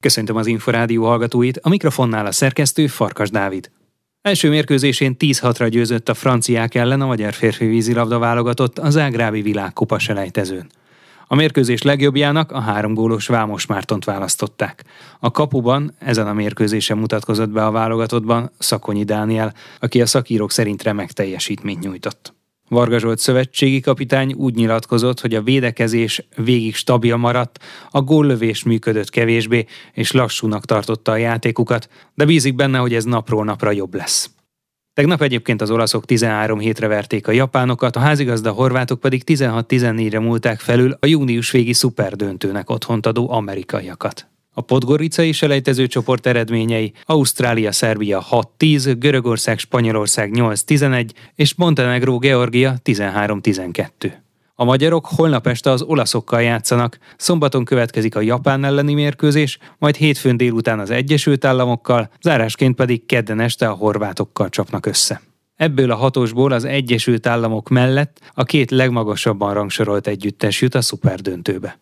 Köszöntöm az Inforádió hallgatóit, a mikrofonnál a szerkesztő Farkas Dávid. Első mérkőzésén 10-6-ra győzött a franciák ellen a magyar férfi vízilabda válogatott az Ágrábi világkupa selejtezőn. A mérkőzés legjobbjának a három gólos Vámos Mártont választották. A kapuban ezen a mérkőzésen mutatkozott be a válogatottban Szakonyi Dániel, aki a szakírók szerint remek teljesítményt nyújtott. Varga Zsolt szövetségi kapitány úgy nyilatkozott, hogy a védekezés végig stabil maradt, a góllövés működött kevésbé, és lassúnak tartotta a játékukat, de bízik benne, hogy ez napról napra jobb lesz. Tegnap egyébként az olaszok 13 hétre verték a japánokat, a házigazda horvátok pedig 16-14-re múlták felül a június végi szuperdöntőnek otthont adó amerikaiakat. A podgoricai selejtező csoport eredményei Ausztrália-Szerbia 6-10, Görögország-Spanyolország 8-11 és Montenegro-Georgia 13-12. A magyarok holnap este az olaszokkal játszanak, szombaton következik a Japán elleni mérkőzés, majd hétfőn délután az Egyesült Államokkal, zárásként pedig kedden este a horvátokkal csapnak össze. Ebből a hatosból az Egyesült Államok mellett a két legmagasabban rangsorolt együttes jut a szuperdöntőbe.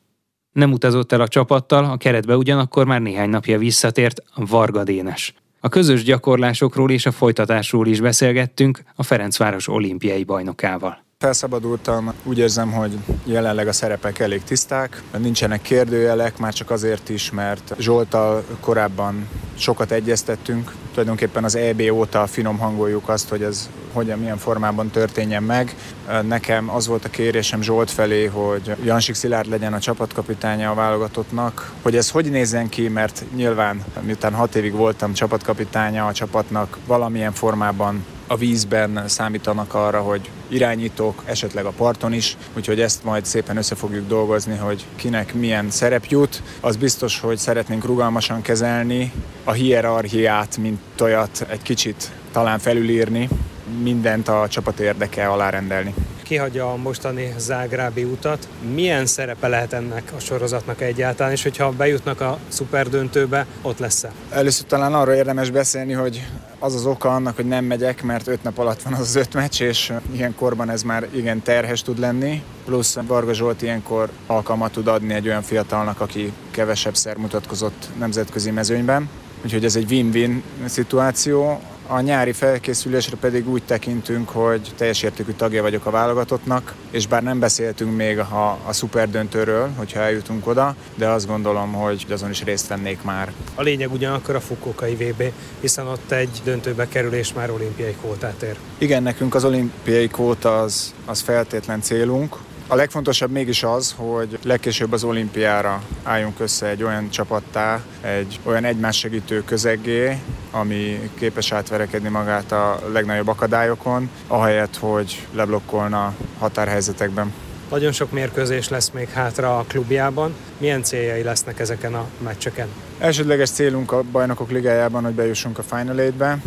Nem utazott el a csapattal, a keretbe ugyanakkor már néhány napja visszatért Varga Dénes. A közös gyakorlásokról és a folytatásról is beszélgettünk a Ferencváros olimpiai bajnokával. Felszabadultam, úgy érzem, hogy jelenleg a szerepek elég tiszták, nincsenek kérdőjelek, már csak azért is, mert Zsoltal korábban sokat egyeztettünk, tulajdonképpen az EB óta finom hangoljuk azt, hogy ez hogyan, milyen formában történjen meg. Nekem az volt a kérésem Zsolt felé, hogy Jansik Szilárd legyen a csapatkapitánya a válogatottnak, hogy ez hogy nézzen ki, mert nyilván miután hat évig voltam csapatkapitánya a csapatnak, valamilyen formában a vízben számítanak arra, hogy irányítók, esetleg a parton is, úgyhogy ezt majd szépen össze fogjuk dolgozni, hogy kinek milyen szerep jut. Az biztos, hogy szeretnénk rugalmasan kezelni a hierarchiát, mint olyat egy kicsit talán felülírni, mindent a csapat érdeke alárendelni kihagyja a mostani zágrábi utat. Milyen szerepe lehet ennek a sorozatnak egyáltalán, és hogyha bejutnak a szuperdöntőbe, ott lesz-e? Először talán arra érdemes beszélni, hogy az az oka annak, hogy nem megyek, mert öt nap alatt van az, az öt meccs, és ilyen korban ez már igen terhes tud lenni. Plusz Varga Zsolt ilyenkor alkalmat tud adni egy olyan fiatalnak, aki kevesebb szer mutatkozott nemzetközi mezőnyben. Úgyhogy ez egy win-win szituáció. A nyári felkészülésre pedig úgy tekintünk, hogy teljes értékű tagja vagyok a válogatottnak, és bár nem beszéltünk még a, a szuperdöntőről, hogyha eljutunk oda, de azt gondolom, hogy azon is részt vennék már. A lényeg ugyanakkor a Fukuokai VB, hiszen ott egy döntőbe kerülés már olimpiai kvótát ér. Igen, nekünk az olimpiai kvóta az, az feltétlen célunk, a legfontosabb mégis az, hogy legkésőbb az olimpiára álljunk össze egy olyan csapattá, egy olyan egymás segítő közeggé, ami képes átverekedni magát a legnagyobb akadályokon, ahelyett, hogy leblokkolna határhelyzetekben. Nagyon sok mérkőzés lesz még hátra a klubjában. Milyen céljai lesznek ezeken a meccseken? Elsődleges célunk a bajnokok ligájában, hogy bejussunk a Final 8-be.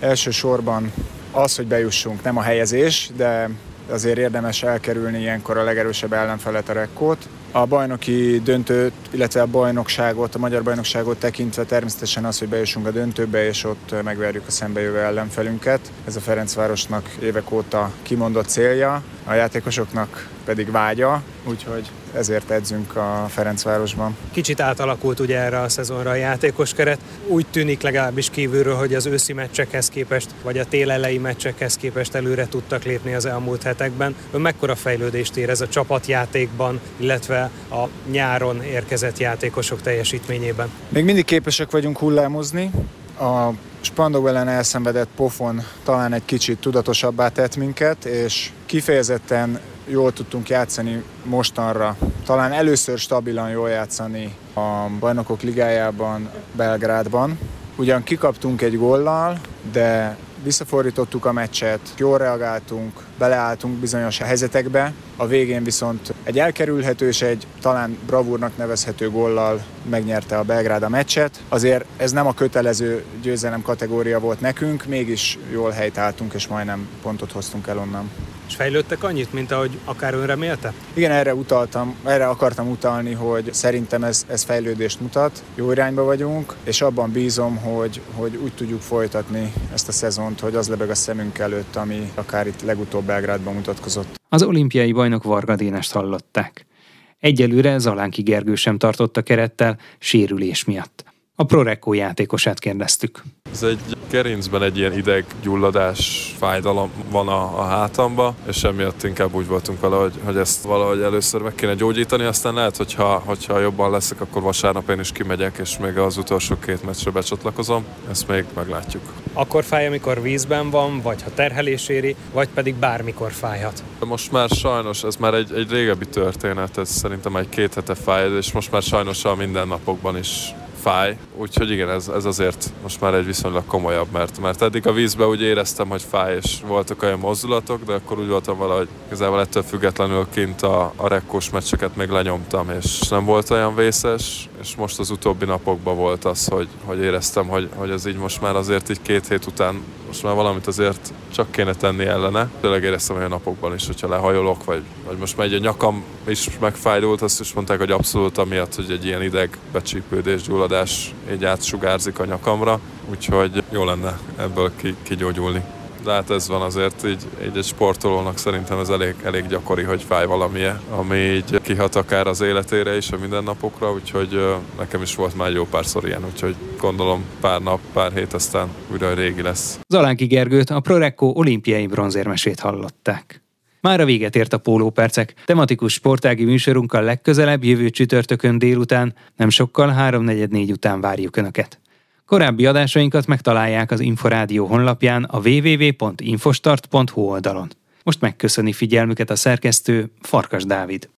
Elsősorban az, hogy bejussunk, nem a helyezés, de azért érdemes elkerülni ilyenkor a legerősebb ellenfelet, a rekkót. A bajnoki döntőt, illetve a bajnokságot, a magyar bajnokságot tekintve természetesen az, hogy bejussunk a döntőbe, és ott megverjük a szembejövő ellenfelünket. Ez a Ferencvárosnak évek óta kimondott célja, a játékosoknak pedig vágya, úgyhogy ezért edzünk a Ferencvárosban. Kicsit átalakult ugye erre a szezonra a játékos keret. Úgy tűnik legalábbis kívülről, hogy az őszi meccsekhez képest, vagy a télelei meccsekhez képest előre tudtak lépni az elmúlt hetekben. Ön mekkora fejlődést érez a csapatjátékban, illetve a nyáron érkezett játékosok teljesítményében? Még mindig képesek vagyunk hullámozni. A Spandau ellen elszenvedett pofon talán egy kicsit tudatosabbá tett minket, és kifejezetten jól tudtunk játszani mostanra. Talán először stabilan jól játszani a bajnokok ligájában, Belgrádban. Ugyan kikaptunk egy gollal, de visszafordítottuk a meccset, jól reagáltunk, beleálltunk bizonyos helyzetekbe, a végén viszont egy elkerülhető és egy talán bravúrnak nevezhető gollal megnyerte a Belgrád a meccset. Azért ez nem a kötelező győzelem kategória volt nekünk, mégis jól helytálltunk és majdnem pontot hoztunk el onnan. És fejlődtek annyit, mint ahogy akár ön remélte? Igen, erre utaltam, erre akartam utalni, hogy szerintem ez, ez fejlődést mutat, jó irányba vagyunk, és abban bízom, hogy, hogy úgy tudjuk folytatni ezt a szezont, hogy az lebeg a szemünk előtt, ami akár itt legutóbb Belgrádban mutatkozott. Az olimpiai bajnok Varga Dénest hallották. Egyelőre Zalánki Gergő sem tartott a kerettel sérülés miatt. A Prorecco játékosát kérdeztük. Ez egy gerincben egy ilyen ideggyulladás, fájdalom van a, a hátamba, és emiatt inkább úgy voltunk vele, hogy, hogy ezt valahogy először meg kéne gyógyítani, aztán lehet, hogyha, hogyha jobban leszek, akkor vasárnap én is kimegyek, és még az utolsó két meccsre becsatlakozom. Ezt még meglátjuk. Akkor fáj, amikor vízben van, vagy ha terhelés éri, vagy pedig bármikor fájhat. Most már sajnos, ez már egy, egy régebbi történet, ez szerintem egy két hete fáj, és most már sajnos a mindennapokban is fáj, úgyhogy igen, ez, ez azért most már egy viszonylag komolyabb, mert, mert eddig a vízbe úgy éreztem, hogy fáj, és voltak olyan mozdulatok, de akkor úgy voltam valahogy igazából ettől függetlenül kint a, a rekkós meccseket még lenyomtam, és nem volt olyan vészes, és most az utóbbi napokban volt az, hogy, hogy éreztem, hogy, hogy ez így most már azért így két hét után most már valamit azért csak kéne tenni ellene. Tényleg éreztem olyan napokban is, hogyha lehajolok, vagy, vagy most már egy a nyakam is megfájdult, azt is mondták, hogy abszolút amiatt, hogy egy ilyen ideg becsípődés, gyulladás így átsugárzik a nyakamra, úgyhogy jó lenne ebből ki, kigyógyulni de hát ez van azért így, így egy sportolónak szerintem ez elég, elég gyakori, hogy fáj valamilyen, ami így kihat akár az életére is, a mindennapokra, úgyhogy nekem is volt már jó párszor ilyen, úgyhogy gondolom pár nap, pár hét, aztán újra régi lesz. Zalánki Gergőt, a Prorecco olimpiai bronzérmesét hallották. Már a véget ért a pólópercek. Tematikus sportági műsorunkkal legközelebb jövő csütörtökön délután, nem sokkal 3.44 után várjuk Önöket. Korábbi adásainkat megtalálják az Inforádió honlapján a www.infostart.hu oldalon. Most megköszöni figyelmüket a szerkesztő Farkas Dávid.